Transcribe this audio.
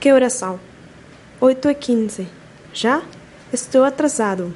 Que horas são? 8 e 15. Já? Estou atrasado.